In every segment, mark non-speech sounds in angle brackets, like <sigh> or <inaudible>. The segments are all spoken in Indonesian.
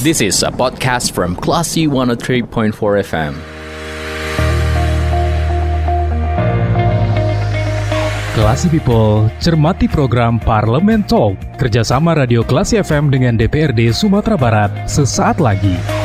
This is a podcast from Classy 103.4 FM. Klasi People, cermati program Parlemen Talk kerjasama Radio Klasi FM dengan DPRD Sumatera Barat sesaat lagi.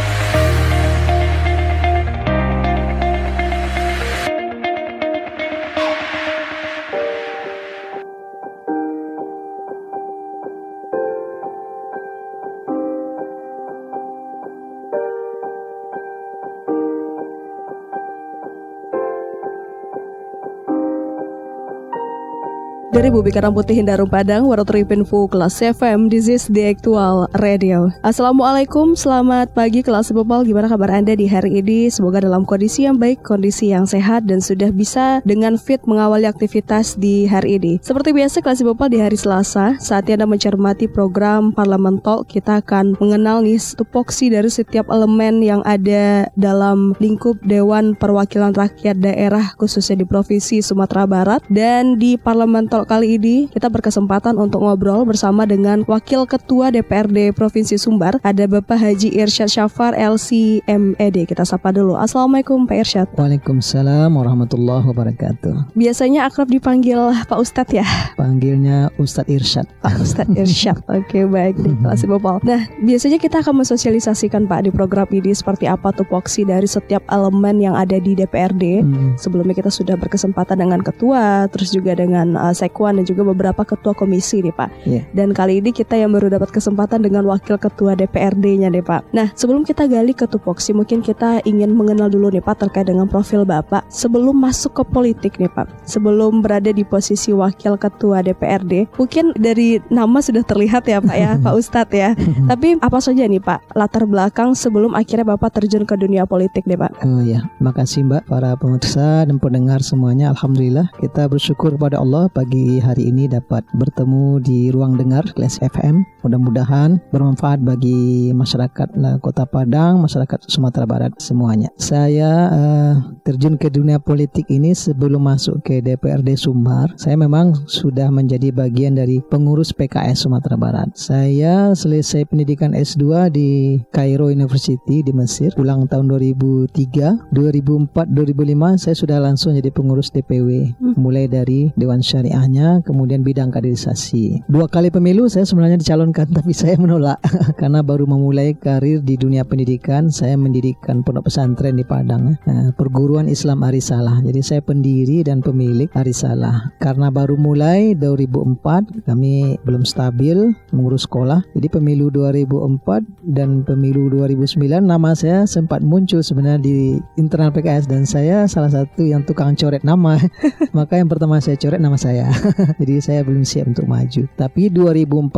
Dari Bumi Karang Putih Hindarung Padang, Info Kelas FM, this is the actual radio. Assalamualaikum, selamat pagi kelas People. Gimana kabar Anda di hari ini? Semoga dalam kondisi yang baik, kondisi yang sehat, dan sudah bisa dengan fit mengawali aktivitas di hari ini. Seperti biasa kelas People di hari Selasa, saatnya Anda mencermati program Parlemen Talk, kita akan mengenal nih tupoksi dari setiap elemen yang ada dalam lingkup Dewan Perwakilan Rakyat Daerah, khususnya di Provinsi Sumatera Barat, dan di Parlemen Talk kali ini kita berkesempatan untuk ngobrol bersama dengan Wakil Ketua DPRD Provinsi Sumbar, ada Bapak Haji Irsyad Syafar LCMED. Kita sapa dulu. Assalamualaikum Pak Irsyad. Waalaikumsalam warahmatullahi wabarakatuh. Biasanya akrab dipanggil Pak Ustadz ya? Panggilnya Ustadz Irsyad. Pak Ustadz Irsyad. <laughs> Oke baik deh, kasih Bapak. Nah, biasanya kita akan mensosialisasikan Pak di program ini seperti apa tupoksi dari setiap elemen yang ada di DPRD. Hmm. Sebelumnya kita sudah berkesempatan dengan ketua, terus juga dengan uh, sek Sekwan dan juga beberapa ketua komisi nih Pak. Yeah. Dan kali ini kita yang baru dapat kesempatan dengan wakil ketua DPRD-nya nih Pak. Nah sebelum kita gali ke tupoksi mungkin kita ingin mengenal dulu nih Pak terkait dengan profil Bapak sebelum masuk ke politik nih Pak. Sebelum berada di posisi wakil ketua DPRD, mungkin dari nama sudah terlihat ya Pak ya <laughs> Pak Ustadz ya. Tapi apa saja nih Pak latar belakang sebelum akhirnya Bapak terjun ke dunia politik nih Pak? Oh ya, makasih Mbak para pemirsa dan pendengar semuanya. Alhamdulillah kita bersyukur kepada Allah pagi hari ini dapat bertemu di ruang dengar Kelas FM. Mudah-mudahan bermanfaat bagi masyarakat Kota Padang, masyarakat Sumatera Barat semuanya. Saya uh, terjun ke dunia politik ini sebelum masuk ke DPRD Sumbar. Saya memang sudah menjadi bagian dari pengurus PKS Sumatera Barat. Saya selesai pendidikan S2 di Cairo University di Mesir. Pulang tahun 2003, 2004, 2005 saya sudah langsung jadi pengurus DPW. Hmm. Mulai dari Dewan Syariahnya kemudian bidang kaderisasi. Dua kali pemilu saya sebenarnya dicalonkan <laughs> tapi saya menolak <laughs> karena baru memulai karir di dunia pendidikan. Saya mendirikan pondok pesantren di Padang, nah, perguruan Islam Arisalah. Jadi saya pendiri dan pemilik Arisalah. Karena baru mulai 2004 kami belum stabil mengurus sekolah. Jadi pemilu 2004 dan pemilu 2009 nama saya sempat muncul sebenarnya di internal PKS dan saya salah satu yang tukang coret nama. <laughs> Maka yang pertama saya coret nama saya. <laughs> Jadi saya belum siap untuk maju. Tapi 2014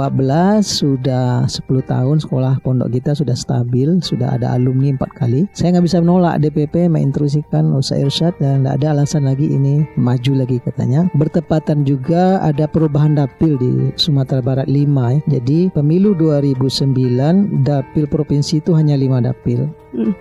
sudah 10 tahun sekolah pondok kita sudah stabil, sudah ada alumni empat kali. Saya nggak bisa menolak DPP menginstruksikan Ustaz Irsyad dan tidak ada alasan lagi ini maju lagi katanya. Bertepatan juga ada perubahan dapil di Sumatera Barat 5 ya. Jadi pemilu 2009 dapil provinsi itu hanya 5 dapil.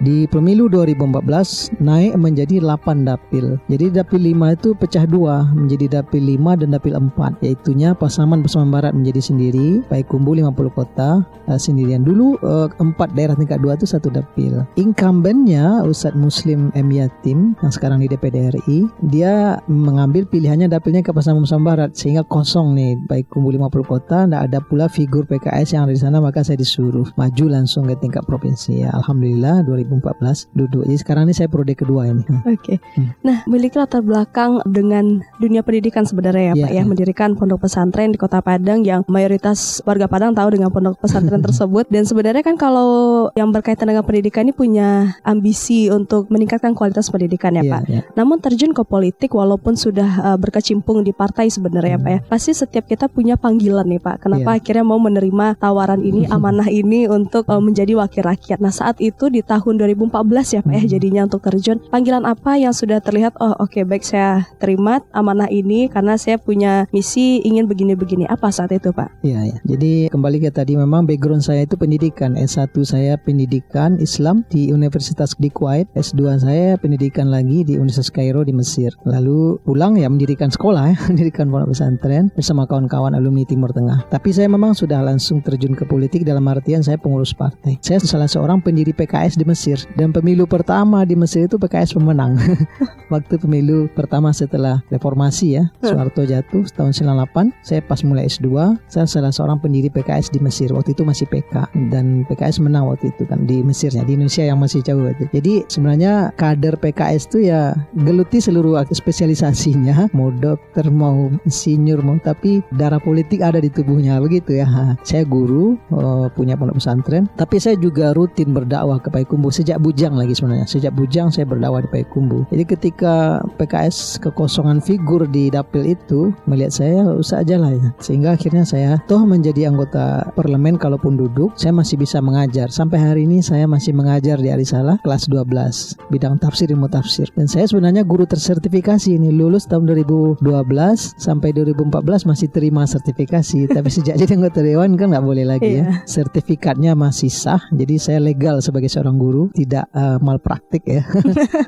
Di pemilu 2014 naik menjadi 8 dapil. Jadi dapil 5 itu pecah dua menjadi dapil 5 dan dapil 4 yaitunya Pasaman Pasaman Barat menjadi sendiri, Kumbu 50 kota uh, sendirian. Dulu uh, empat daerah tingkat 2 itu satu dapil. Incumbentnya Ustadz Muslim M Yatim yang sekarang di DPD RI, dia mengambil pilihannya dapilnya ke Pasaman Pasaman Barat sehingga kosong nih Kumbu 50 kota, tidak ada pula figur PKS yang ada di sana maka saya disuruh maju langsung ke tingkat provinsi. Ya, Alhamdulillah 2014 duduk. Jadi sekarang ini saya prode kedua ini. Oke. Okay. Hmm. Nah, memiliki latar belakang dengan dunia pendidikan sebenarnya ya, ya Pak ya, ya, mendirikan pondok pesantren di Kota Padang yang mayoritas warga Padang tahu dengan pondok pesantren <laughs> tersebut dan sebenarnya kan kalau yang berkaitan dengan pendidikan ini punya ambisi untuk meningkatkan kualitas pendidikan ya, ya Pak. Ya. Namun terjun ke politik walaupun sudah uh, berkecimpung di partai sebenarnya hmm. ya Pak ya. Hmm. Pasti setiap kita punya panggilan nih Pak. Kenapa ya. akhirnya mau menerima tawaran ini, amanah ini untuk uh, menjadi wakil rakyat. Nah, saat itu di tahun 2014 ya Pak ya Hmm. jadinya untuk terjun. Panggilan apa yang sudah terlihat oh oke baik saya terima amanah ini karena saya punya misi ingin begini-begini. Apa saat itu Pak? Iya, ya. Jadi kembali ke tadi memang background saya itu pendidikan. S1 saya pendidikan Islam di Universitas di Kuwait, S2 saya pendidikan lagi di Universitas Kairo di Mesir. Lalu pulang ya mendirikan sekolah ya, <laughs> mendirikan pondok pesantren bersama kawan-kawan alumni Timur Tengah. Tapi saya memang sudah langsung terjun ke politik dalam artian saya pengurus partai. Saya salah seorang pendiri PKS di Mesir dan pemilu pertama di Mesir itu PKS pemenang. <laughs> Waktu pemilu pertama setelah reformasi ya, Soeharto jatuh tahun 98, saya pas mulai S2, saya salah seorang pendiri PKS di Mesir. Waktu itu masih PK dan PKS menang waktu itu kan di Mesirnya, di Indonesia yang masih jauh itu. Jadi sebenarnya kader PKS itu ya geluti seluruh spesialisasinya, <laughs> mau dokter, mau insinyur, mau tapi darah politik ada di tubuhnya begitu ya. Saya guru, eh, punya pondok pesantren, tapi saya juga rutin berdakwah ke Payakumbuh sejak bujang lagi sebenarnya. Sejak bujang saya berdakwah di Payakumbuh. Jadi ketika PKS kekosongan figur di dapil itu melihat saya usah aja lah ya. Sehingga akhirnya saya toh menjadi anggota parlemen kalaupun duduk saya masih bisa mengajar. Sampai hari ini saya masih mengajar di Arisalah kelas 12 bidang tafsir ilmu tafsir. Dan saya sebenarnya guru tersertifikasi ini lulus tahun 2012 sampai 2014 masih terima sertifikasi. <laughs> Tapi sejak jadi anggota dewan kan nggak boleh lagi ya. Sertifikatnya masih sah. Jadi saya legal sebagai seorang guru, tidak eh, malpraktik ya. <laughs>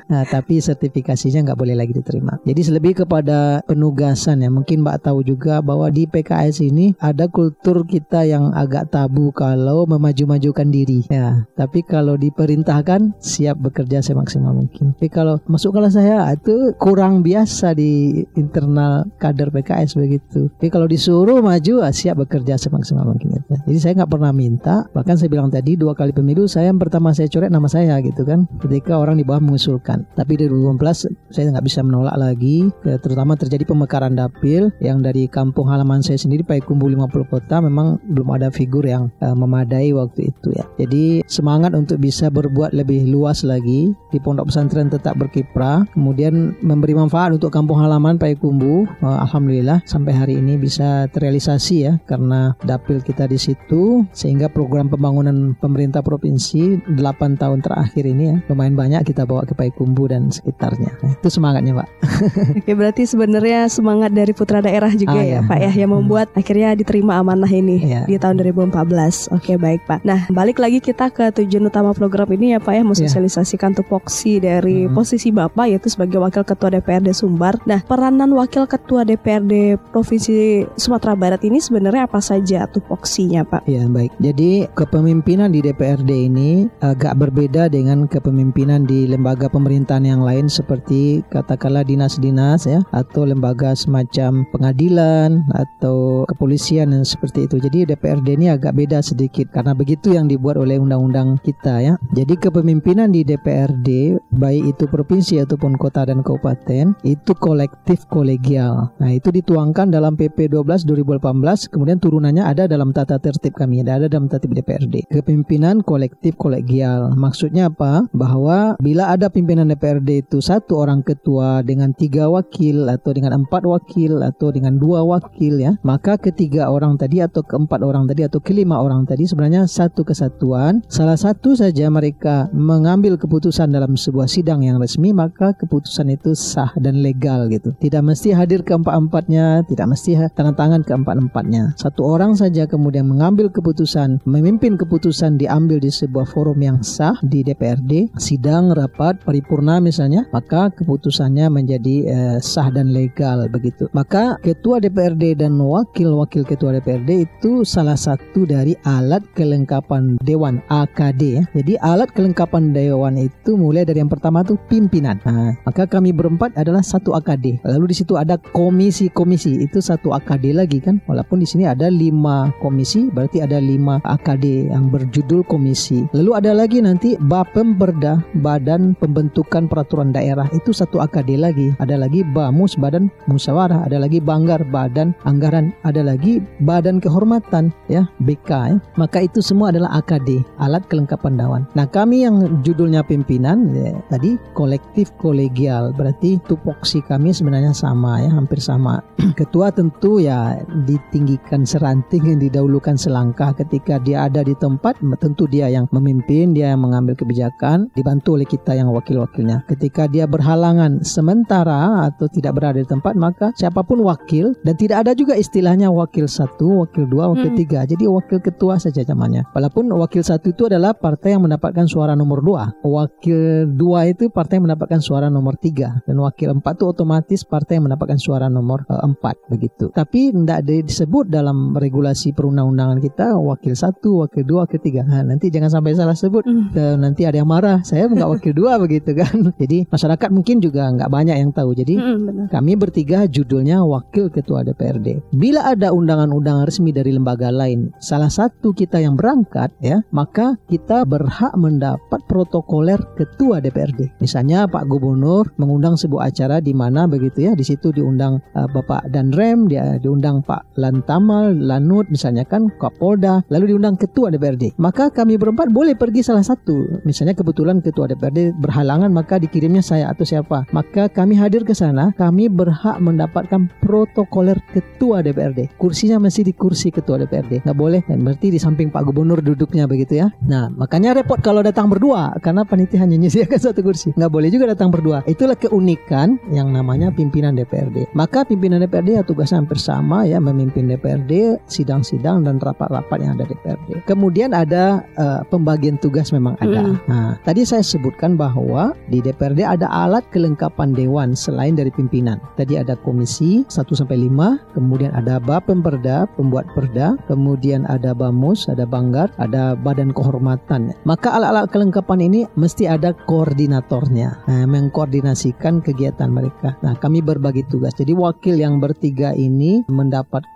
Nah, tapi sertifikasinya nggak boleh lagi diterima. Jadi lebih kepada penugasan ya. Mungkin Mbak tahu juga bahwa di PKS ini ada kultur kita yang agak tabu kalau memaju-majukan diri. Ya, tapi kalau diperintahkan siap bekerja semaksimal mungkin. Tapi kalau masuk kalau saya itu kurang biasa di internal kader PKS begitu. Tapi kalau disuruh maju ah, siap bekerja semaksimal mungkin. gitu. Jadi saya nggak pernah minta. Bahkan saya bilang tadi dua kali pemilu saya yang pertama saya coret nama saya gitu kan. Ketika orang di bawah mengusulkan. Tapi di 2015 saya nggak bisa menolak lagi. Ya, terutama terjadi pemekaran dapil yang dari kampung halaman saya sendiri Payakumbuh 50 kota memang belum ada figur yang eh, memadai waktu itu ya. Jadi semangat untuk bisa berbuat lebih luas lagi di pondok pesantren tetap berkiprah. Kemudian memberi manfaat untuk kampung halaman Payakumbuh. Eh, Alhamdulillah sampai hari ini bisa terrealisasi ya karena dapil kita di situ sehingga program pembangunan pemerintah provinsi 8 tahun terakhir ini ya lumayan banyak kita bawa ke Payakumbuh dan sekitarnya. Nah, itu semangatnya, Pak. <laughs> Oke, berarti sebenarnya semangat dari putra daerah juga Ah, ya, ya. Pak ya yang membuat akhirnya diterima amanah ini Iya. di tahun 2014. Oke, baik, Pak. Nah, balik lagi kita ke tujuan utama program ini ya, Pak ya, mensosialisasikan tupoksi dari Mhm. posisi Bapak yaitu sebagai Wakil Ketua DPRD Sumbar. Nah, peranan Wakil Ketua DPRD Provinsi Sumatera Barat ini sebenarnya apa saja tupoksinya, Pak? Ya baik. Jadi kepemimpinan di DPRD ini agak berbeda dengan kepemimpinan di lembaga pemerintahan yang lain seperti katakanlah dinas-dinas ya atau lembaga semacam pengadilan atau kepolisian dan seperti itu. Jadi DPRD ini agak beda sedikit karena begitu yang dibuat oleh undang-undang kita ya. Jadi kepemimpinan di DPRD baik itu provinsi ataupun kota dan kabupaten itu kolektif kolegial. Nah, itu dituangkan dalam PP 12 2018 kemudian turunannya ada dalam tata tertib kami ada dalam tertib DPRD. Kepemimpinan kolektif kolegial. Maksudnya apa? Bahwa bila ada pimpinan DPRD itu satu orang ketua dengan tiga wakil atau dengan empat wakil atau dengan dua wakil ya, maka ketiga orang tadi atau keempat orang tadi atau kelima orang tadi sebenarnya satu kesatuan. Salah satu saja mereka mengambil keputusan dalam sebuah sidang yang resmi maka keputusan itu sah dan legal gitu. Tidak mesti hadir keempat-empatnya, tidak mesti tanda tangan keempat-empatnya. Satu orang saja kemudian mengambil keputusan, memimpin keputusan diambil di sebuah forum yang sah di DPRD, sidang, rapat, paripurna misalnya, maka keputusannya menjadi eh, sah dan legal begitu. Maka ketua DPRD dan wakil-wakil ketua DPRD itu salah satu dari alat kelengkapan dewan AKD ya. Jadi alat kelengkapan dewan itu mulai dari yang pertama tuh pimpinan. Nah, maka kami berempat adalah satu AKD. Lalu di situ ada komisi-komisi itu satu AKD lagi kan. Walaupun di sini ada lima komisi, berarti ada lima AKD yang berjudul komisi. Lalu ada lagi nanti Bapemberda, Badan Pembentukan Peraturan Daerah itu satu AKD lagi. Ada lagi Bamus, Badan Musyawarah. Ada lagi Banggar, Badan Anggaran. Ada lagi Badan Kehormatan, ya BK. Ya. Maka itu semua adalah AKD, alat kelengkapan dewan. Nah kami yang judulnya pimpinan ya, tadi kolektif kolegial, berarti tupoksi kami sebenarnya sama ya, hampir sama. <clears throat> Ketua tentu ya ditinggikan seranting yang didahulukan selangkah ketika dia ada di tempat tentu dia yang memimpin dia yang mengambil kebijakan dibantu oleh kita yang wakil-wakilnya. Ketika dia berhalangan sementara atau tidak berada di tempat maka siapa pun wakil dan tidak ada juga istilahnya wakil satu, wakil dua, wakil Hmm. tiga. Jadi wakil ketua saja zamannya. Walaupun wakil satu itu adalah partai yang mendapatkan suara nomor dua. Wakil dua itu partai yang mendapatkan suara nomor tiga. Dan wakil empat itu otomatis partai yang mendapatkan suara nomor eh, empat begitu. Tapi tidak disebut dalam regulasi perundang-undangan kita wakil satu, wakil dua, wakil tiga. Nah, nanti jangan sampai salah sebut. Hmm. Nanti ada yang marah. Saya nggak wakil dua <laughs> begitu kan. Jadi masyarakat mungkin juga nggak banyak yang tahu. Jadi benar. kami bertiga judulnya Wakil Ketua DPRD. Bila ada undangan-undangan resmi dari lembaga lain, salah satu kita yang berangkat ya, maka kita berhak mendapat protokoler Ketua DPRD. Misalnya Pak Gubernur mengundang sebuah acara di mana begitu ya, di situ diundang uh, Bapak Danrem, dia diundang Pak Lantamal, Lanut misalnya kan Kapolda, lalu diundang Ketua DPRD. Maka kami berempat boleh pergi salah satu. Misalnya kebetulan Ketua DPRD berhalangan maka dikirimnya saya atau siapa. Maka kami hadir ke sana, kami berhak mendapatkan protokoler Ketua DPRD. Kursinya masih di kursi Ketua DPRD. Nggak boleh, berarti di samping Pak Gubernur duduknya begitu ya. Nah, makanya repot kalau datang berdua karena panitia hanya menyediakan <laughs> satu kursi. Nggak boleh juga datang berdua. Itulah keunikan yang namanya pimpinan DPRD. Maka pimpinan DPRD ya tugasnya hampir sama ya memimpin DPRD, sidang-sidang dan rapat-rapat yang ada DPRD. Kemudian ada eh, pembagian tugas memang ada. Mm. Nah, tadi saya sebutkan bahwa di DPRD ada alat kelengkapan dewan selain dari pimpinan. Tadi ada komisi 1 sampai 5, kemudian ada Bapemperda, pembuat perda, kemudian ada Bamus, ada Banggar, ada Badan Kehormatan. Maka alat-alat kelengkapan ini mesti ada koordinatornya, nah, mengkoordinasikan kegiatan mereka. Nah, kami berbagi tugas. Jadi wakil yang bertiga ini mendapat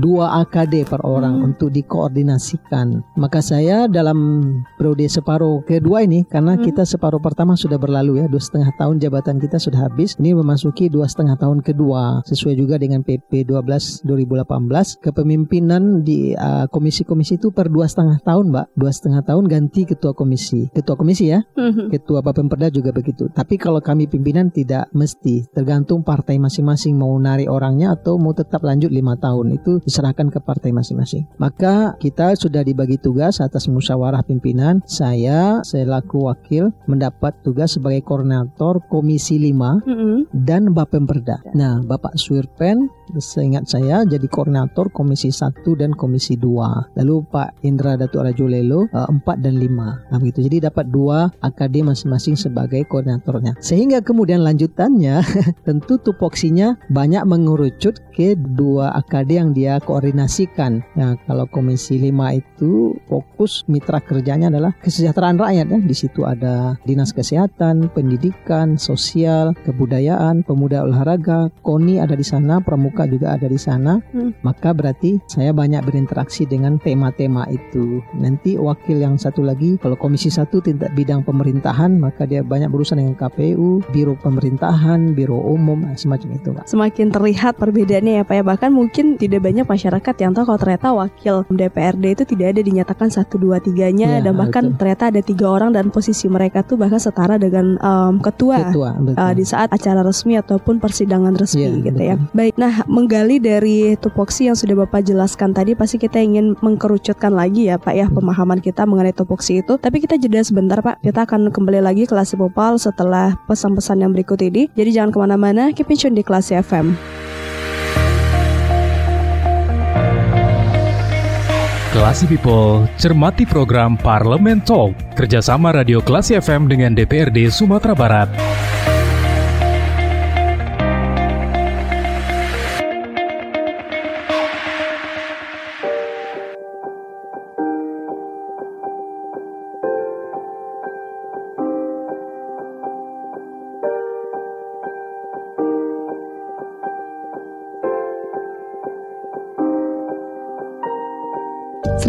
dua AKD per orang Hmm. untuk dikoordinasikan. Maka saya dalam periode separuh kedua ini karena Hmm. kita separuh pertama sudah berlalu ya dua setengah tahun jabatan kita sudah habis. Ini memasuki dua setengah tahun kedua sesuai juga dengan PP 12 2018 kepemimpinan di uh, komisi-komisi itu per dua setengah tahun mbak dua setengah tahun ganti ketua komisi ketua komisi ya Mhm. ketua Bapemperda juga begitu. Tapi kalau kami pimpinan tidak mesti, tergantung partai masing-masing mau narik orangnya atau mau tetap lanjut lima tahun itu diserahkan ke partai masing-masing. Maka kita sudah dibagi tugas atas musyawarah pimpinan. Saya selaku wakil mendapat tugas sebagai koordinator Komisi 5 Mhm. dan Bapemperda. Nah, Bapak Suirpen seingat saya jadi koordinator Komisi 1 dan Komisi 2. Lalu Pak Indra Datuk Rajulelo 4 dan 5. Nah, begitu. Jadi dapat dua AKD masing-masing sebagai koordinatornya. Sehingga kemudian lanjutannya <laughs> tentu tupoksinya banyak mengerucut ke dua AKD yang dia koordinasikan. Nah, kalau Komisi 5 itu fokus mitra kerjanya adalah kesejahteraan rakyat ya. Di situ ada Dinas Kesehatan, Pendidikan, Sosial, Kebudayaan, Pemuda Olahraga, KONI ada di sana, Pramuka juga ada di sana. Hmm. Maka berarti saya banyak berinteraksi dengan tema-tema itu. Nanti wakil yang satu lagi kalau Komisi 1 tindak bidang pemerintahan maka dia banyak berurusan dengan KPU, Biro Pemerintahan, Biro Umum, semacam itu, Pak. Semakin terlihat perbedaannya ya Pak ya Bahkan mungkin tidak banyak masyarakat yang tahu kalau ternyata wakil DPRD itu tidak ada dinyatakan satu dua tiganya Ya, Dan bahkan betul. ternyata ada tiga orang dan posisi mereka tuh bahkan setara dengan em, ketua, Ketua, betul. uh, di saat acara resmi ataupun persidangan resmi Iya, gitu ya. betul. Baik, nah menggali dari tupoksi yang sudah Bapak jelaskan tadi pasti kita ingin mengkerucutkan lagi ya Pak ya pemahaman kita mengenai tupoksi itu. Tapi kita jeda sebentar Pak, kita akan kembali lagi ke Klasi Popal setelah pesan-pesan yang berikut ini. Jadi jangan ke mana-mana, keep in tune di Klasi FM. Klasi People, cermati program Parlemen Talk kerjasama Radio Klasi FM dengan DPRD Sumatera Barat.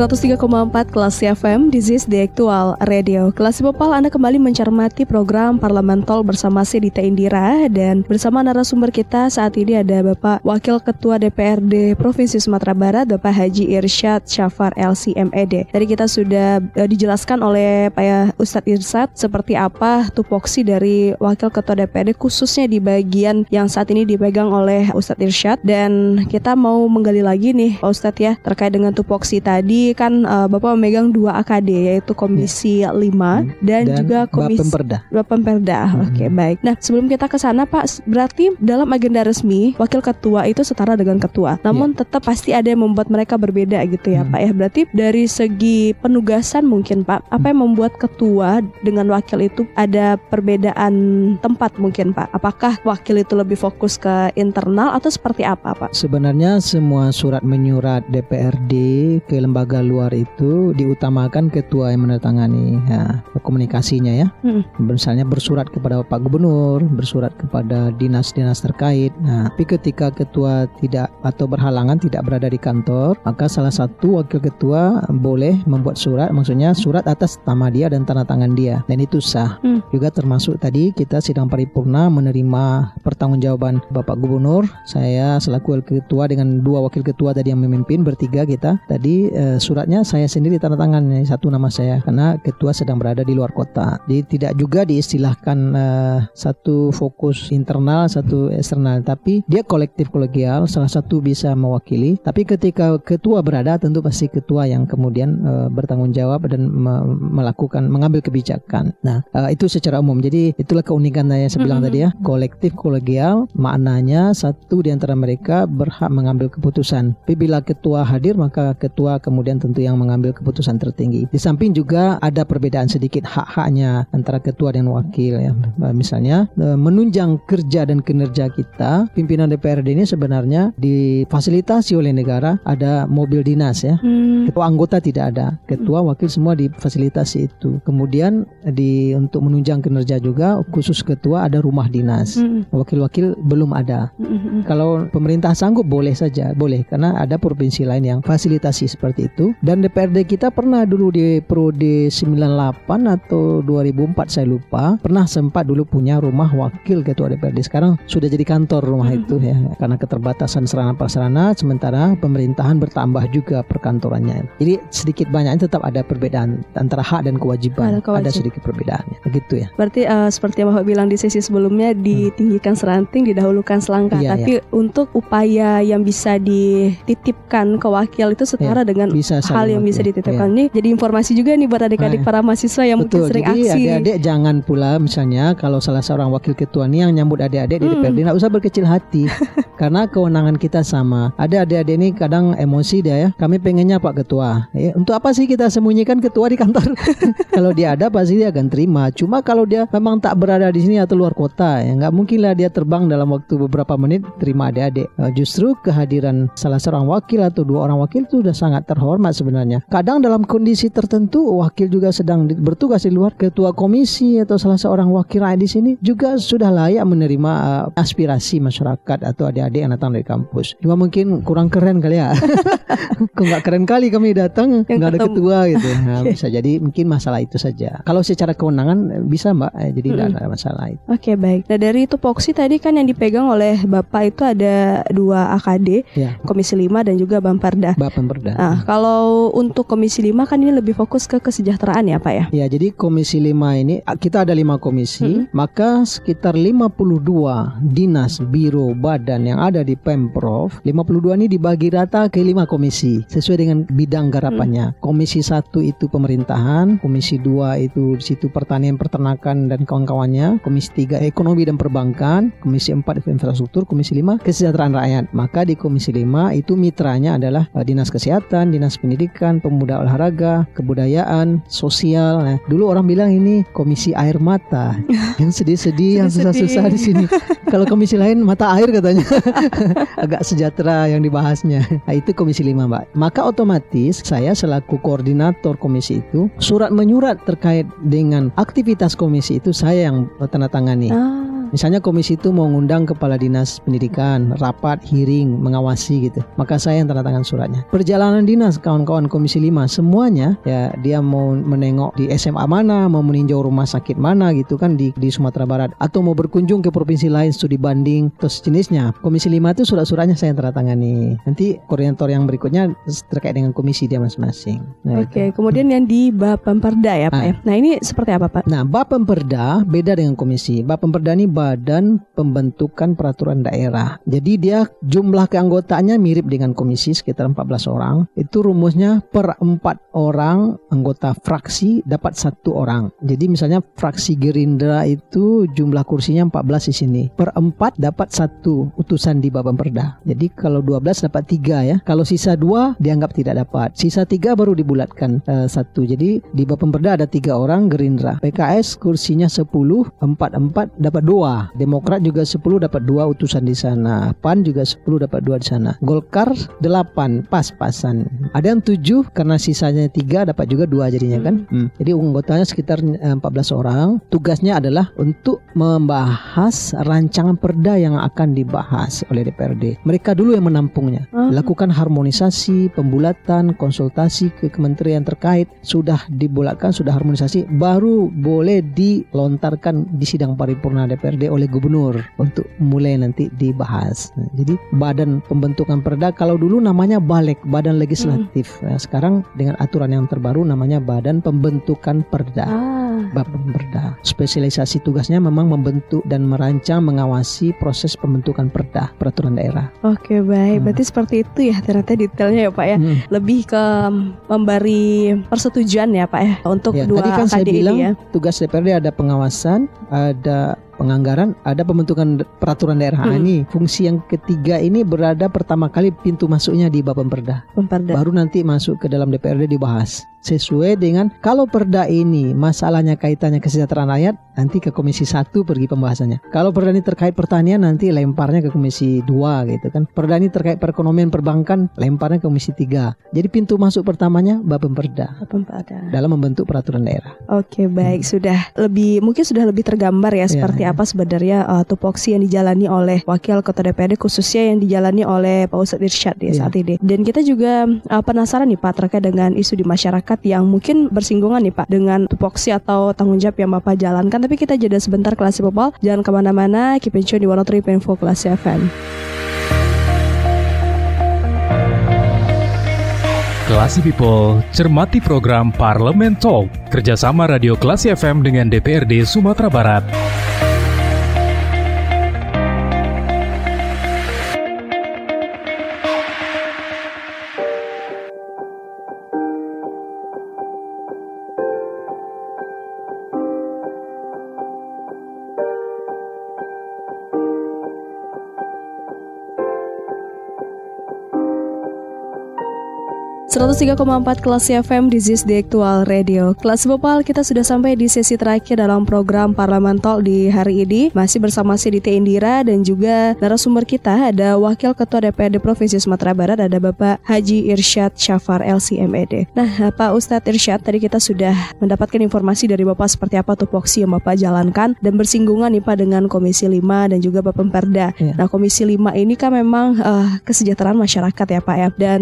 103,4 Kelas FM, this is the actual radio. Kelas Popal Anda kembali mencermati program Parlementol bersama Sedita Indira dan bersama narasumber kita saat ini ada Bapak Wakil Ketua DPRD Provinsi Sumatera Barat, Bapak Haji Irsyad Syafar LCMED. Tadi kita sudah eh, dijelaskan oleh Pak ya, Ustadz Irsyad seperti apa tupoksi dari Wakil Ketua DPRD khususnya di bagian yang saat ini dipegang oleh Ustadz Irsyad dan kita mau menggali lagi nih Pak Ustadz ya terkait dengan tupoksi tadi kan uh, Bapak memegang dua AKD yaitu Komisi 5 dan, juga Komisi Bapemperda. Bapemperda. Hmm. Oke, baik. Nah, sebelum kita ke sana Pak, berarti dalam agenda resmi wakil ketua itu setara dengan ketua. Namun tetap pasti ada yang membuat mereka berbeda gitu ya, Hmm. Pak ya. Berarti dari segi penugasan mungkin Pak, apa yang membuat ketua dengan wakil itu ada perbedaan tempat mungkin Pak? Apakah wakil itu lebih fokus ke internal atau seperti apa Pak? Sebenarnya semua surat menyurat DPRD ke lembaga luar itu diutamakan ketua yang menandatangani ya, komunikasinya ya. Hmm. Misalnya bersurat kepada Pak Gubernur, bersurat kepada dinas-dinas terkait. Nah, tapi ketika ketua tidak atau berhalangan tidak berada di kantor, maka salah satu wakil ketua boleh membuat surat, maksudnya surat atas nama dia dan tanda tangan dia, dan itu sah. Hmm. Juga termasuk tadi kita sidang paripurna menerima pertanggungjawaban Bapak Gubernur, saya selaku wakil ketua dengan dua wakil ketua tadi yang memimpin bertiga kita. Tadi eh, suratnya saya sendiri tanda tangan ini satu nama saya karena ketua sedang berada di luar kota. Jadi tidak juga diistilahkan eh, satu fokus internal, satu eksternal, tapi dia kolektif kolegial, salah satu bisa mewakili. Tapi ketika ketua berada, tentu pasti ketua yang kemudian eh, bertanggung jawab dan me- melakukan mengambil kebijakan. Nah, eh, itu secara umum. Jadi itulah keunikan yang saya bilang Mhm. tadi ya, kolektif kolegial maknanya satu di antara mereka berhak mengambil keputusan. Tapi bila ketua hadir maka ketua kemudian tentu yang mengambil keputusan tertinggi. Di samping juga ada perbedaan sedikit hak-haknya antara ketua dan wakil ya. Eh, Misalnya eh, menunjang kerja dan kinerja kita, pimpinan DPRD ini sebenarnya difasilitasi oleh negara ada mobil dinas ya. Hmm. Ketua anggota tidak ada, ketua wakil semua difasilitasi itu. Kemudian di untuk menunjang kinerja juga khusus ketua ada rumah dinas. Hmm. Wakil-wakil belum ada. Hmm. Hmm. Kalau pemerintah sanggup boleh saja, boleh karena ada provinsi lain yang fasilitasi seperti itu. Dan DPRD kita pernah dulu di periode 98 atau 2004 saya lupa, pernah sempat dulu punya rumah wakil ketua DPRD. Sekarang sudah jadi kantor rumah Mhm. itu ya karena keterbatasan sarana prasarana sementara pemerintahan bertambah juga perkantorannya. Jadi sedikit banyaknya tetap ada perbedaan antara hak dan kewajiban. Ada kewajiban. sedikit perbedaannya. Begitu ya. Berarti eh, seperti yang Bapak bilang di sesi sebelumnya ditinggikan seranting, didahulukan selangkah. Iya, Tapi untuk upaya yang bisa dititipkan ke wakil itu setara dengan Bisa hal saling yang bisa dititipkan. Iya. Ini jadi informasi juga nih buat adik-adik Ah, para mahasiswa yang mungkin Betul, sering jadi aksi. adik-adik jangan pula misalnya kalau salah seorang wakil ketua nih yang nyambut adik-adik di Hmm. DPRD nggak usah berkecil hati <laughs> karena kewenangan kita sama. Ada adik-adik ini kadang emosi dia ya. Kami pengennya Pak Ketua. Eh, untuk apa sih kita sembunyikan ketua di kantor? <laughs> <laughs> kalau dia ada pasti dia akan terima. Cuma kalau dia memang tak berada di sini atau luar kota ya nggak mungkin lah dia terbang dalam waktu beberapa menit terima adik-adik. Eh, justru kehadiran salah seorang wakil atau dua orang wakil itu sudah sangat terhormat sebenarnya. Kadang dalam kondisi tertentu wakil juga sedang bertugas di luar ketua komisi atau salah seorang wakil di sini juga sudah layak menerima uh, aspirasi masyarakat atau adik-adik yang datang dari kampus. Cuma mungkin kurang keren kali ya. <laughs> Kok nggak keren kali kami datang nggak ada ketua gitu. <laughs> Nah, bisa jadi mungkin masalah itu saja. Kalau secara kewenangan eh, bisa mbak, Eh, jadi tidak ada masalah itu. Oke baik. Nah dari tupoksi tadi kan yang dipegang oleh Bapak itu ada dua AKD, Ya, Komisi 5 dan juga Bamperda. Bapak Perda. Nah, kalau untuk Komisi 5 kan ini lebih fokus ke kesejahteraan ya Pak ya? Ya, jadi komisi 5 ini kita ada lima komisi, maka sekitar 52 dinas, biro, badan yang ada di Pemprov, 52 ini dibagi rata ke lima komisi sesuai dengan bidang garapannya. Komisi 1 itu pemerintahan, komisi 2 itu situ pertanian, peternakan dan kawan-kawannya, komisi 3 ekonomi dan perbankan, komisi 4 itu infrastruktur, komisi 5 kesejahteraan rakyat. Maka di komisi 5 itu mitranya adalah eh, dinas kesehatan, dinas pendidikan, pemuda olahraga, kebudayaan, sosial. Nah, dulu orang bilang ini komisi air mata, <laughs> yang sedih-sedih, yang susah-susah di sini. Kalau komisi lain mata air katanya, <laughs> agak sejahtera yang dibahasnya. Nah, itu komisi 5 mbak. Maka otomatis saya selaku koordinator komisi itu surat menyurat terkait dengan aktivitas komisi itu saya yang tanda tangani. Ah, Misalnya komisi itu mau ngundang kepala dinas pendidikan, rapat, hearing, mengawasi gitu. Maka saya yang tanda tangan suratnya. Perjalanan dinas kawan-kawan komisi 5 semuanya ya dia mau menengok di SMA mana, mau meninjau rumah sakit mana gitu kan di di Sumatera Barat atau mau berkunjung ke provinsi lain studi banding terus jenisnya. Komisi 5 itu surat-suratnya saya yang tanda tangani. Nanti koordinator yang berikutnya terkait dengan komisi dia masing-masing. Nah, Oke, kemudian yang di Bapemperda ya Pak Ah. ya. Nah ini seperti apa Pak? Nah, Bapemperda beda dengan komisi. Bapemperda ini Badan Pembentukan Peraturan Daerah. Jadi dia jumlah keanggotanya mirip dengan komisi sekitar 14 orang. Itu rumusnya per 4 orang anggota fraksi dapat satu orang. Jadi misalnya fraksi Gerindra itu jumlah kursinya 14 di sini. Per 4 dapat satu utusan di Baban Perda. Jadi kalau 12 dapat tiga ya. Kalau sisa dua dianggap tidak dapat. Sisa tiga baru dibulatkan uh, satu. Jadi di Baban Perda ada tiga orang Gerindra. PKS kursinya 10, 4 4 dapat dua. Demokrat juga 10 dapat dua utusan di sana. PAN juga 10 dapat dua di sana. Golkar 8 pas-pasan. Ada yang 7 karena sisanya tiga dapat juga dua jadinya kan. Hmm. Jadi anggotanya sekitar 14 orang. Tugasnya adalah untuk membahas rancangan perda yang akan dibahas oleh DPRD. Mereka dulu yang menampungnya. Uh. Lakukan harmonisasi, pembulatan, konsultasi ke kementerian terkait. Sudah dibulatkan, sudah harmonisasi, baru boleh dilontarkan di sidang paripurna DPRD oleh gubernur untuk mulai nanti dibahas. Nah, jadi badan pembentukan perda kalau dulu namanya balik badan legislatif. Hmm. Nah, sekarang dengan aturan yang terbaru namanya badan pembentukan perda. Ah. Badan perda. Spesialisasi tugasnya memang membentuk dan merancang mengawasi proses pembentukan perda peraturan daerah. Oke baik, hmm. berarti seperti itu ya ternyata detailnya ya Pak ya. Hmm. Lebih ke memberi persetujuan ya Pak ya untuk ya, dua tadi kan saya bilang ya. tugas DPRD ada pengawasan, ada penganggaran, ada pembentukan peraturan daerah. Hmm. ini fungsi yang ketiga ini berada pertama kali pintu masuknya di Bapemperda. Pemperda. Baru nanti masuk ke dalam DPRD dibahas sesuai dengan kalau perda ini masalahnya kaitannya kesejahteraan rakyat nanti ke komisi satu pergi pembahasannya. Kalau perda ini terkait pertanian nanti lemparnya ke komisi dua gitu kan. Perda ini terkait perekonomian perbankan lemparnya ke komisi tiga. Jadi pintu masuk pertamanya Bapemperda Bapemperda dalam membentuk peraturan daerah. Oke baik. Hmm. sudah lebih mungkin sudah lebih tergambar ya, ya seperti ya, apa sebenarnya uh, tupoksi yang dijalani oleh wakil ketua DPRD khususnya yang dijalani oleh Pak Ustadz Irsyad ya, ya. saat ini. Dan kita juga uh, penasaran nih Pak terkait dengan isu di masyarakat masyarakat yang mungkin bersinggungan nih Pak dengan tupoksi atau tanggung jawab yang Bapak jalankan. Tapi kita jeda sebentar kelas Popol. Jangan ke mana-mana, keep in tune di 103.4 kelas FM. Klasi People, cermati program Parlemen Talk, kerjasama Radio Klasi FM dengan DPRD Sumatera Barat. 103,4 kelas FM di ZIS di Aktual Radio. Kelas Bopal kita sudah sampai di sesi terakhir dalam program Parlemen Talk di hari ini. Masih bersama Siditi Indira dan juga narasumber kita ada Wakil Ketua DPRD Provinsi Sumatera Barat ada Bapak Haji Irsyad Syafar LCMED. Nah, Pak Ustadz Irsyad tadi kita sudah mendapatkan informasi dari Bapak seperti apa tupoksi yang Bapak jalankan dan bersinggungan nih Pak dengan Komisi 5 dan juga Bapak Pemperda. Ya. Nah, Komisi 5 ini kan memang uh, kesejahteraan masyarakat ya Pak ya. Dan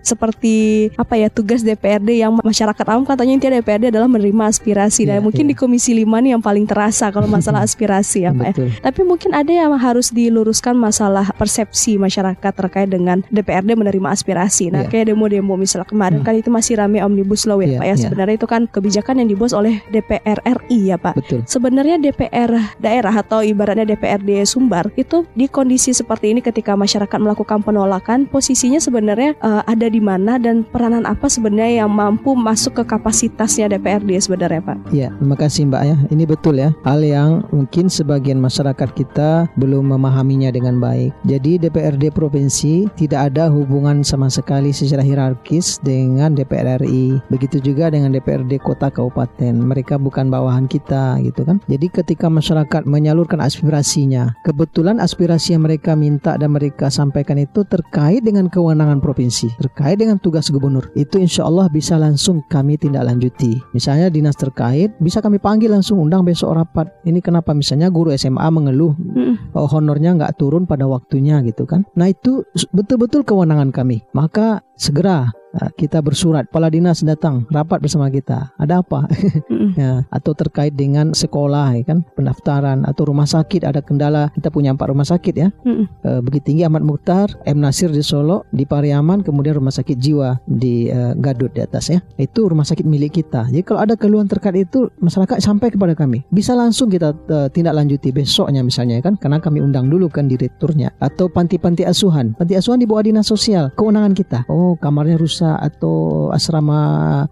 seperti apa ya tugas DPRD yang masyarakat awam katanya intinya DPRD adalah menerima aspirasi. Yeah, mungkin yeah. di Komisi 5 nih yang paling terasa kalau masalah <laughs> aspirasi ya, Pak ya. Tapi mungkin ada yang harus diluruskan masalah persepsi masyarakat terkait dengan DPRD menerima aspirasi. Nah, yeah. kayak demo-demo misalnya kemarin hmm. kan itu masih rame Omnibus Law ya, yeah, Pak ya. Yeah. Sebenarnya itu kan kebijakan yang dibuat oleh DPR RI ya, Pak. Betul. Sebenarnya DPR daerah atau ibaratnya DPRD Sumbar itu di kondisi seperti ini ketika masyarakat melakukan penolakan, posisinya sebenarnya uh, ada di mana dan peranan apa sebenarnya yang mampu masuk ke kapasitasnya DPRD sebenarnya Pak? Ya, terima kasih Mbak ya. Ini betul ya. Hal yang mungkin sebagian masyarakat kita belum memahaminya dengan baik. Jadi DPRD provinsi tidak ada hubungan sama sekali secara hierarkis dengan DPR RI. Begitu juga dengan DPRD kota kabupaten. Mereka bukan bawahan kita gitu kan. Jadi ketika masyarakat menyalurkan aspirasinya, kebetulan aspirasi yang mereka minta dan mereka sampaikan itu terkait dengan kewenangan provinsi, terkait dengan tugas gubernur itu insya Allah bisa langsung kami tindak lanjuti. Misalnya dinas terkait bisa kami panggil langsung undang besok rapat. Ini kenapa misalnya guru SMA mengeluh hmm. honornya nggak turun pada waktunya gitu kan. Nah itu betul-betul kewenangan kami. Maka segera kita bersurat, kepala dinas datang rapat bersama kita. Ada apa? <laughs> Ya, atau terkait dengan sekolah ya kan, pendaftaran atau rumah sakit ada kendala. Kita punya empat rumah sakit ya. Mm-mm. Uh, Bukit Tinggi Ahmad Mukhtar, M Nasir di Solo, di Pariaman, kemudian rumah sakit jiwa di uh, Gadut di atas ya. Itu rumah sakit milik kita. Jadi kalau ada keluhan terkait itu masyarakat sampai kepada kami. Bisa langsung kita uh, tindak lanjuti besoknya misalnya ya kan karena kami undang dulu kan direkturnya atau panti-panti asuhan. Panti asuhan di bawah dinas sosial, kewenangan kita. Oh, kamarnya rusak atau asrama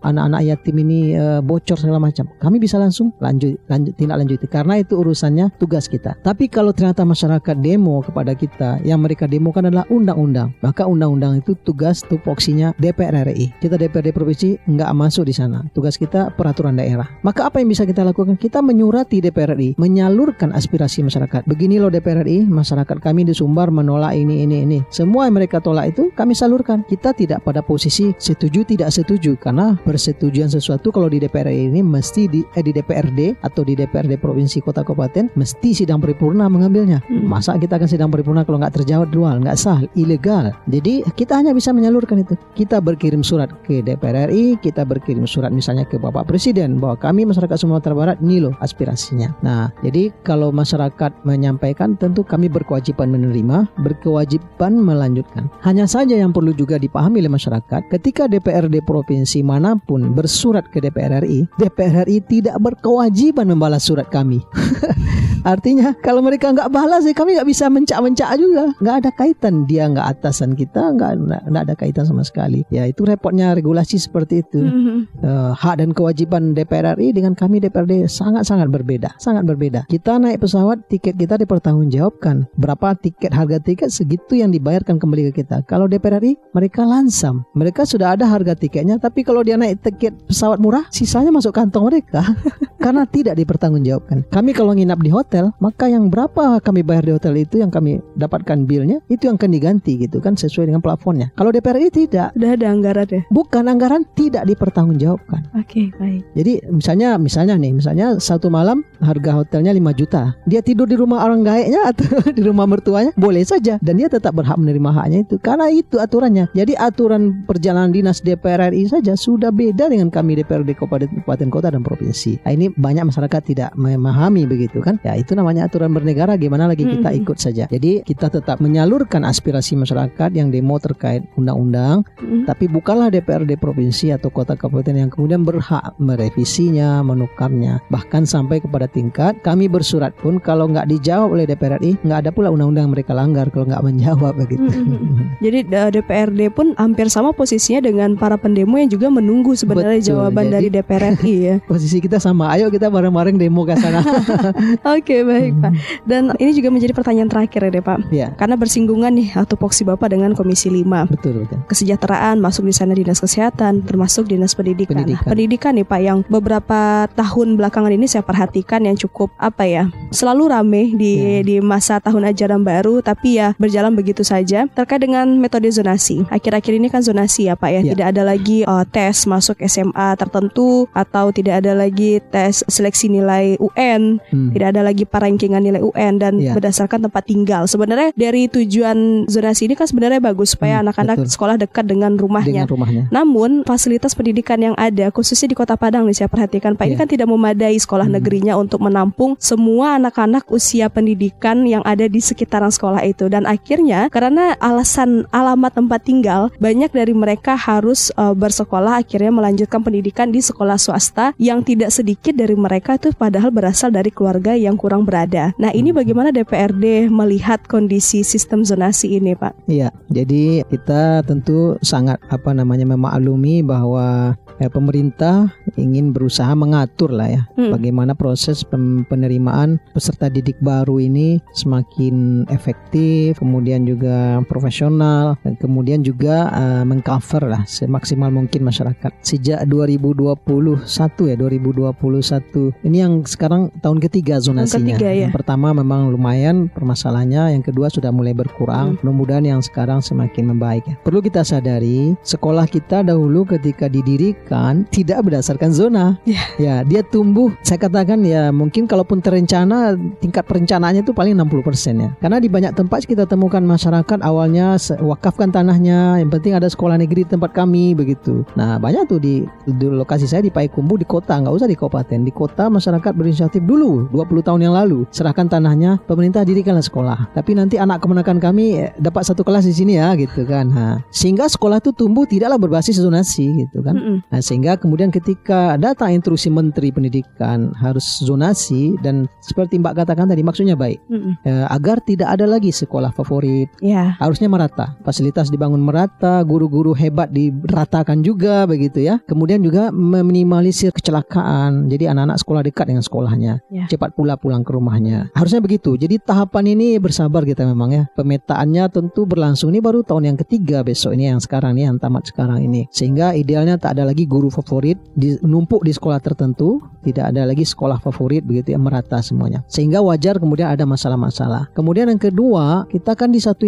anak-anak yatim ini uh, bocor segala macam. Kami bisa langsung lanjut lanjut tindak lanjuti karena itu urusannya tugas kita. Tapi kalau ternyata masyarakat demo kepada kita, yang mereka demokan adalah undang-undang. Maka undang-undang itu tugas tupoksinya DPR RI. Kita DPRD provinsi nggak masuk di sana. Tugas kita peraturan daerah. Maka apa yang bisa kita lakukan? Kita menyurati DPR RI, menyalurkan aspirasi masyarakat. Begini loh DPR RI, masyarakat kami di Sumbar menolak ini ini ini. Semua yang mereka tolak itu kami salurkan. Kita tidak pada posisi setuju tidak setuju karena persetujuan sesuatu kalau di DPR RI ini mesti di eh, di DPRD atau di DPRD provinsi kota kabupaten mesti sidang paripurna mengambilnya. Hmm. Masa kita akan sidang paripurna kalau nggak terjawab dual, nggak sah, ilegal. Jadi kita hanya bisa menyalurkan itu. Kita berkirim surat ke DPR RI, kita berkirim surat misalnya ke Bapak Presiden bahwa kami masyarakat Sumatera Barat ini loh aspirasinya. Nah, jadi kalau masyarakat menyampaikan tentu kami berkewajiban menerima, berkewajiban melanjutkan. Hanya saja yang perlu juga dipahami oleh masyarakat, ketika DPRD provinsi mana pun bersurat ke DPR RI, DPR RI tidak berkewajiban membalas surat kami. <laughs> Artinya kalau mereka nggak balas ya kami nggak bisa mencak-mencak juga. Nggak ada kaitan dia nggak atasan kita nggak nggak ada kaitan sama sekali. Ya itu repotnya regulasi seperti itu. Mhm. Eh, hak dan kewajiban DPR RI dengan kami DPRD sangat-sangat berbeda, sangat berbeda. Kita naik pesawat, tiket kita dipertanggungjawabkan. Berapa tiket harga tiket segitu yang dibayarkan kembali ke kita. Kalau DPR RI mereka lansam, mereka sudah ada harga tiketnya, tapi kalau dia naik tiket pesawat murah, sisanya masuk kantong mereka <laughs> karena tidak dipertanggungjawabkan. Kami kalau nginap di hotel, maka yang berapa kami bayar di hotel itu yang kami dapatkan bilnya itu yang akan diganti gitu kan sesuai dengan plafonnya. Kalau DPR RI tidak, Udah ada anggaran ya. bukan anggaran tidak dipertanggungjawabkan. Oke, baik. Jadi misalnya misalnya nih, misalnya satu malam harga hotelnya 5 juta. Dia tidur di rumah orang gaeknya atau <laughs> di rumah mertuanya boleh saja dan dia tetap berhak menerima haknya itu karena itu aturannya. Jadi aturan perjalanan dinas DPR RI saja sudah beda dengan kami DPRD kabupaten, kabupaten kota dan provinsi. Nah, ini banyak masyarakat tidak memahami begitu kan. Ya itu namanya aturan bernegara gimana lagi kita ikut saja. Jadi kita tetap menyalurkan aspirasi masyarakat yang demo terkait undang-undang Mhm. tapi bukanlah DPRD provinsi atau kota kabupaten yang kemudian berhak merevisinya, menukarnya, bahkan sampai kepada tingkat kami bersurat pun kalau nggak dijawab oleh DPR RI nggak ada pula undang-undang mereka langgar kalau nggak menjawab begitu. Mhm. <laughs> Jadi eh, DPRD pun hampir sama posisinya dengan para pendemo yang juga menunggu sebenarnya Betul, jawaban jadi- dari DPR RI ya. <laughs> Posisi kita sama, ayo kita bareng-bareng demo ke sana. <laughs> Oke, baik Pak. Dan ini juga menjadi pertanyaan terakhir ya deh Pak. ya, Karena bersinggungan nih atau poksi Bapak dengan Komisi 5. betul betul. Kesejahteraan masuk di sana dinas kesehatan termasuk dinas pendidikan. Nah, Pendidikan. pendidikan nih Pak yang beberapa tahun belakangan ini saya perhatikan yang cukup apa ya selalu rame di Ya. di masa tahun ajaran baru tapi ya berjalan begitu saja terkait dengan metode zonasi. Akhir-akhir ini kan zonasi ya Pak ya Ya. tidak ada lagi uh, tes masuk SMA tertentu atau tidak ada lagi tes seleksi nilai UN Hmm. tidak ada lagi perankingan nilai UN dan Ya. berdasarkan tempat tinggal. Sebenarnya dari tujuan zonasi ini kan sebenarnya bagus supaya Hmm, anak-anak betul. sekolah dekat dengan rumahnya. Dengan rumahnya. Namun fasilitas pendidikan yang ada khususnya di Kota Padang nih saya perhatikan Pak ini Ya. kan tidak memadai sekolah Hmm. negerinya untuk menampung semua anak-anak usia pendidikan yang ada di sekitaran sekolah itu dan akhirnya karena alasan alamat tempat tinggal banyak dari mereka harus uh, bersekolah akhirnya melanjutkan pendidikan di sekolah swasta yang tidak sedikit dari mereka itu padahal berasal dari keluarga yang kurang berada. Nah, ini Hmm. bagaimana DPRD melihat kondisi sistem zonasi ini, Pak? Iya, jadi kita tentu sangat apa namanya memaklumi bahwa eh, pemerintah ingin berusaha mengatur lah ya Hmm. bagaimana proses penerimaan peserta didik baru ini semakin efektif, kemudian juga profesional, dan kemudian juga eh, mengcover lah semaksimal mungkin masyarakat. Sejak 2021 ya, 2021 ini yang sekarang tahun ketiga zonasinya. ketiga, ya. Yang pertama memang lumayan permasalahannya, yang kedua sudah mulai Hmm. berkurang. Mudah-mudahan yang sekarang semakin membaik ya. Perlu kita sadari, sekolah kita dahulu ketika didirikan tidak berdasarkan memanfaatkan zona. Ya. Ya, dia tumbuh. Saya katakan ya mungkin kalaupun terencana tingkat perencanaannya itu paling 60% ya. Karena di banyak tempat kita temukan masyarakat awalnya wakafkan tanahnya, yang penting ada sekolah negeri di tempat kami begitu. Nah, banyak tuh di, di lokasi saya di Payakumbuh di kota, nggak usah di kabupaten. Di kota masyarakat berinisiatif dulu 20 tahun yang lalu. Serahkan tanahnya, pemerintah dirikanlah sekolah. Tapi nanti anak kemenakan kami eh, dapat satu kelas di sini ya gitu kan. Nah, sehingga sekolah itu tumbuh tidaklah berbasis zonasi gitu kan. Nah, sehingga kemudian ketika datang instruksi Menteri Pendidikan harus zonasi dan seperti Mbak katakan tadi maksudnya baik. Mm-mm. eh, agar tidak ada lagi sekolah favorit. Ya. harusnya merata. Fasilitas dibangun merata guru-guru hebat diratakan juga begitu ya. Kemudian juga meminimalisir kecelakaan. Jadi anak-anak sekolah dekat dengan sekolahnya. Ya. cepat pula pulang ke rumahnya. Harusnya begitu. Jadi tahapan ini bersabar kita memang ya. Pemetaannya tentu berlangsung. Ini baru tahun yang ketiga besok ini yang sekarang nih yang tamat sekarang ini. Sehingga idealnya tak ada lagi guru favorit di, numpuk di sekolah tertentu tidak ada lagi sekolah favorit begitu ya merata semuanya. Sehingga wajar kemudian ada masalah-masalah. Kemudian yang kedua kita kan di satu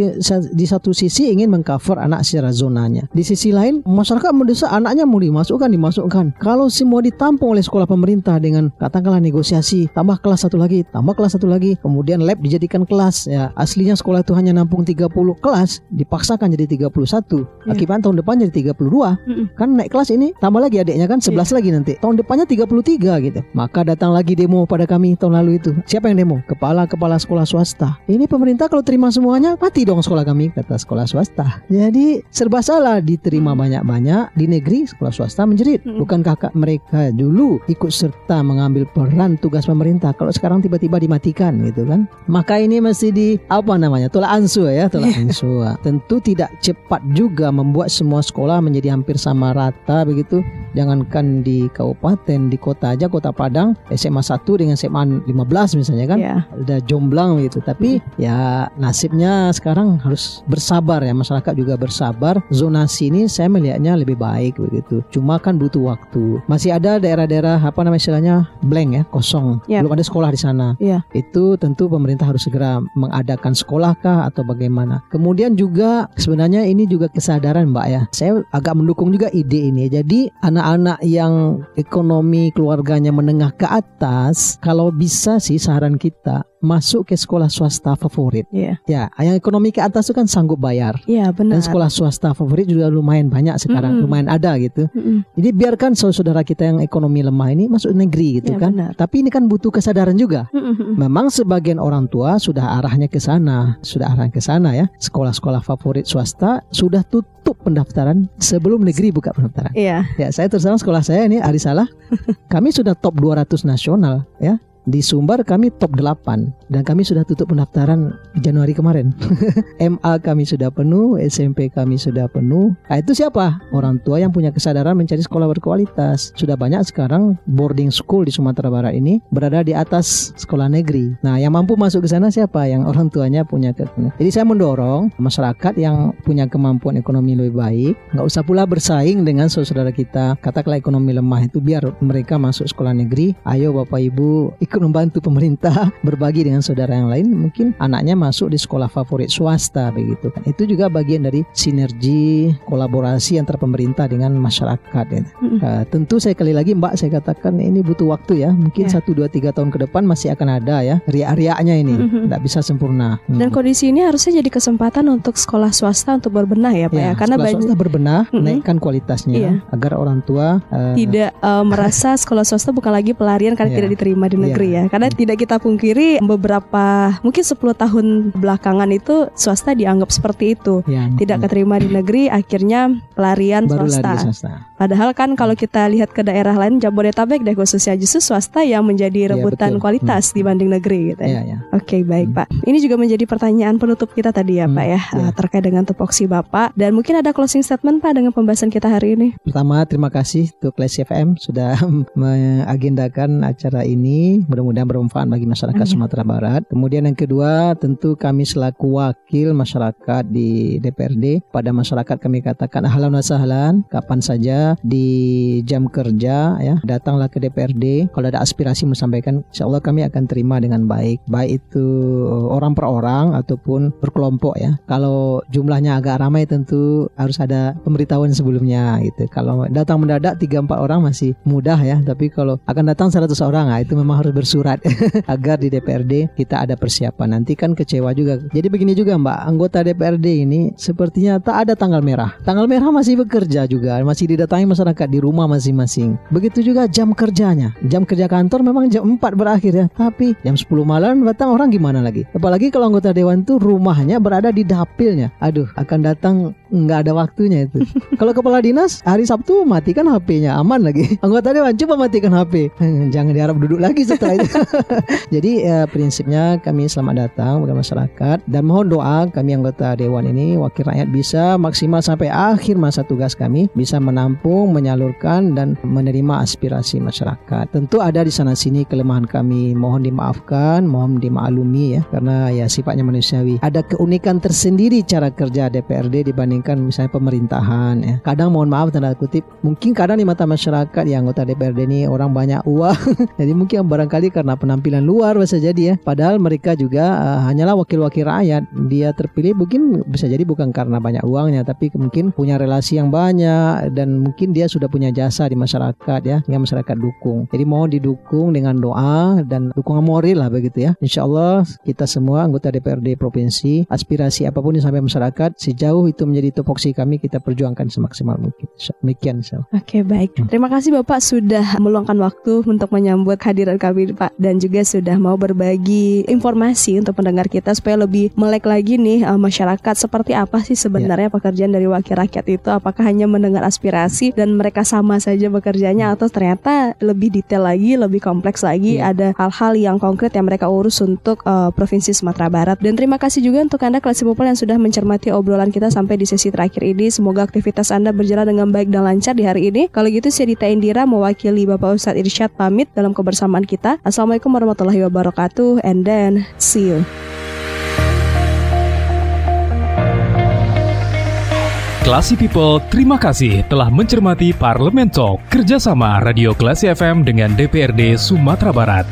di satu sisi ingin mengcover anak secara zonanya. Di sisi lain masyarakat mendesak anaknya mau dimasukkan dimasukkan. Kalau semua ditampung oleh sekolah pemerintah dengan katakanlah negosiasi tambah kelas satu lagi tambah kelas satu lagi kemudian lab dijadikan kelas ya aslinya sekolah itu hanya nampung 30 kelas dipaksakan jadi 31 Ya. akibat tahun depan jadi 32 Mm-mm. kan naik kelas ini tambah lagi adiknya kan 11 lagi nanti. Tahun depannya 33 gitu. Maka datang lagi demo pada kami tahun lalu itu. Siapa yang demo? Kepala-kepala sekolah swasta. Ini pemerintah kalau terima semuanya mati dong sekolah kami kata sekolah swasta. Jadi serba salah diterima banyak-banyak di negeri sekolah swasta menjerit. Mm. bukan kakak mereka dulu ikut serta mengambil peran tugas pemerintah kalau sekarang tiba-tiba dimatikan gitu kan. Maka ini mesti di apa namanya tolak ansur ya tolak ansur tentu tidak cepat juga membuat semua sekolah menjadi hampir sama rata begitu. Jangankan di kabupaten di kota aja kota Padang SMA 1 dengan SMA 15 misalnya kan? Ya. udah jomblang gitu. Tapi ya nasibnya sekarang harus bersabar ya. Masyarakat juga bersabar. Zonasi ini saya melihatnya lebih baik begitu. Cuma kan butuh waktu. Masih ada daerah-daerah apa namanya istilahnya? Blank ya kosong. Ya. belum ada sekolah di sana. Ya. itu tentu pemerintah harus segera mengadakan sekolah kah atau bagaimana. Kemudian juga sebenarnya ini juga kesadaran mbak ya. Saya agak mendukung juga ide ini. Jadi anak-anak yang ekonomi keluarganya menengah ke atas kalau bisa sih saran kita masuk ke sekolah swasta favorit Ya. ya yang ekonomi ke atas itu kan sanggup bayar Ya, benar. dan sekolah swasta favorit juga lumayan banyak sekarang Mm-mm. lumayan ada gitu Mm-mm. jadi biarkan saudara kita yang ekonomi lemah ini masuk negeri gitu Ya, kan benar. tapi ini kan butuh kesadaran juga Mm-mm. Memang sebagian orang tua sudah arahnya ke sana, sudah arahnya ke sana ya. Sekolah-sekolah favorit swasta sudah tutup pendaftaran sebelum negeri buka pendaftaran. Iya. Ya, saya terus terang sekolah saya ini Arisala, <laughs> kami sudah top 200 nasional ya. Di Sumbar kami top 8 dan kami sudah tutup pendaftaran Januari kemarin. <laughs> MA kami sudah penuh, SMP kami sudah penuh. Nah, itu siapa? Orang tua yang punya kesadaran mencari sekolah berkualitas. Sudah banyak sekarang boarding school di Sumatera Barat ini berada di atas sekolah negeri. Nah, yang mampu masuk ke sana siapa? Yang orang tuanya punya ke Jadi saya mendorong masyarakat yang punya kemampuan ekonomi lebih baik, nggak usah pula bersaing dengan saudara kita. Katakanlah ekonomi lemah itu biar mereka masuk sekolah negeri. Ayo Bapak Ibu ikut membantu pemerintah <laughs> berbagi dengan saudara yang lain. Mungkin anaknya masuk di sekolah favorit swasta begitu kan. Itu juga bagian dari sinergi kolaborasi antara pemerintah dengan masyarakat. ya. Mm-mm. Uh, tentu saya kali lagi Mbak saya katakan ini butuh waktu ya. Mungkin Ya. satu dua tiga tahun ke depan masih akan ada ya riak-riaknya ini. Mhm. Tidak bisa sempurna. Hmm. Dan kondisi ini harusnya jadi kesempatan untuk sekolah swasta untuk berbenah ya, Pak ya. Karena sekolah banyak swasta berbenah, Mm-mm. naikkan kualitasnya Iya. agar orang tua uh, tidak eh, merasa <laughs> sekolah swasta bukan lagi pelarian karena Iya. tidak diterima di Iya. Negeri ya. Karena tidak kita pungkiri beberapa mungkin 10 tahun belakangan itu swasta dianggap seperti itu. ya, Tidak keterima di negeri akhirnya pelarian baru swasta. lari swasta. Padahal kan kalau kita lihat ke daerah lain Jabodetabek deh khususnya justru swasta yang menjadi Iya, rebutan betul. kualitas Hmm. dibanding negeri gitu ya. Ya, ya. Oke baik Hmm. Pak. Ini juga menjadi pertanyaan penutup kita tadi ya Hmm, Pak ya ya. terkait dengan tupoksi Bapak dan mungkin ada closing statement Pak dengan pembahasan kita hari ini. Pertama terima kasih untuk Classy FM sudah <laughs> mengagendakan acara ini. Mudah-mudahan bermanfaat bagi masyarakat Amin. Sumatera Barat. Kemudian yang kedua tentu kami selaku wakil masyarakat di DPRD pada masyarakat kami katakan ahlan wa sahlan kapan saja di jam kerja ya. Datanglah ke DPRD kalau ada aspirasi mau sampaikan insya Allah kami akan terima dengan baik. Baik itu eh, orang per orang ataupun berkelompok ya. Kalau jumlahnya agak ramai tentu harus ada pemberitahuan sebelumnya gitu. Kalau datang mendadak 3-4 orang masih mudah ya. Tapi kalau akan datang 100 orang nah, itu memang harus bersurat <laughs> agar di DPRD kita ada persiapan. Nanti kan kecewa juga. Jadi begini juga Mbak. Anggota DPRD ini sepertinya tak ada tanggal merah. Tanggal merah masih bekerja juga masih didatangi masyarakat di rumah masing-masing. Begitu juga jam kerjanya. Jam kerja kantor memang jam 4 berakhir ya. Tapi jam 10 malam datang orang gimana lagi? Apalagi kalau anggota dewan tuh rumahnya berada di dapilnya. Aduh akan datang nggak ada waktunya itu. <laughs> Kalau kepala dinas hari Sabtu matikan HP-nya aman lagi. <laughs> Anggota dewan coba matikan HP. <laughs> Jangan diharap duduk lagi setelah itu. Jadi eh, prinsipnya kami selamat datang kepada masyarakat dan mohon doa kami anggota dewan ini wakil rakyat bisa maksimal sampai akhir masa tugas kami bisa menampung, menyalurkan dan menerima aspirasi masyarakat. Tentu ada di sana sini kelemahan kami, mohon dimaafkan, mohon dimaklumi ya karena ya sifatnya manusiawi. Ada keunikan tersendiri cara kerja DPRD dibanding dibandingkan misalnya pemerintahan ya. Kadang mohon maaf tanda kutip, mungkin kadang di mata masyarakat yang anggota DPRD ini orang banyak uang. <laughs> jadi mungkin barangkali karena penampilan luar bisa jadi ya. Padahal mereka juga uh, hanyalah wakil-wakil rakyat. Dia terpilih mungkin bisa jadi bukan karena banyak uangnya, tapi mungkin punya relasi yang banyak dan mungkin dia sudah punya jasa di masyarakat ya, yang masyarakat dukung. Jadi mohon didukung dengan doa dan dukungan moral lah begitu ya. Insya Allah kita semua anggota DPRD provinsi aspirasi apa pun yang sampai masyarakat sejauh itu menjadi menjadi tupoksi kami kita perjuangkan semaksimal mungkin. Demikian Oke okay, baik. Hmm. Terima kasih Bapak sudah meluangkan waktu untuk menyambut kehadiran kami Pak dan juga sudah mau berbagi informasi untuk pendengar kita supaya lebih melek lagi nih uh, masyarakat seperti apa sih sebenarnya ya. pekerjaan dari wakil rakyat itu apakah hanya mendengar aspirasi dan mereka sama saja bekerjanya hmm. atau ternyata lebih detail lagi, lebih kompleks lagi ya. ada hal-hal yang konkret yang mereka urus untuk uh, provinsi Sumatera Barat. Dan terima kasih juga untuk Anda kelas yang sudah mencermati obrolan kita sampai di sesi terakhir ini. Semoga aktivitas Anda berjalan dengan baik dan lancar di hari ini. Kalau gitu saya Dita Indira mewakili Bapak Ustadz Irsyad pamit dalam kebersamaan kita. Assalamualaikum warahmatullahi wabarakatuh and then see you. Klasi People, terima kasih telah mencermati Parlemen Talk kerjasama Radio Klasi FM dengan DPRD Sumatera Barat.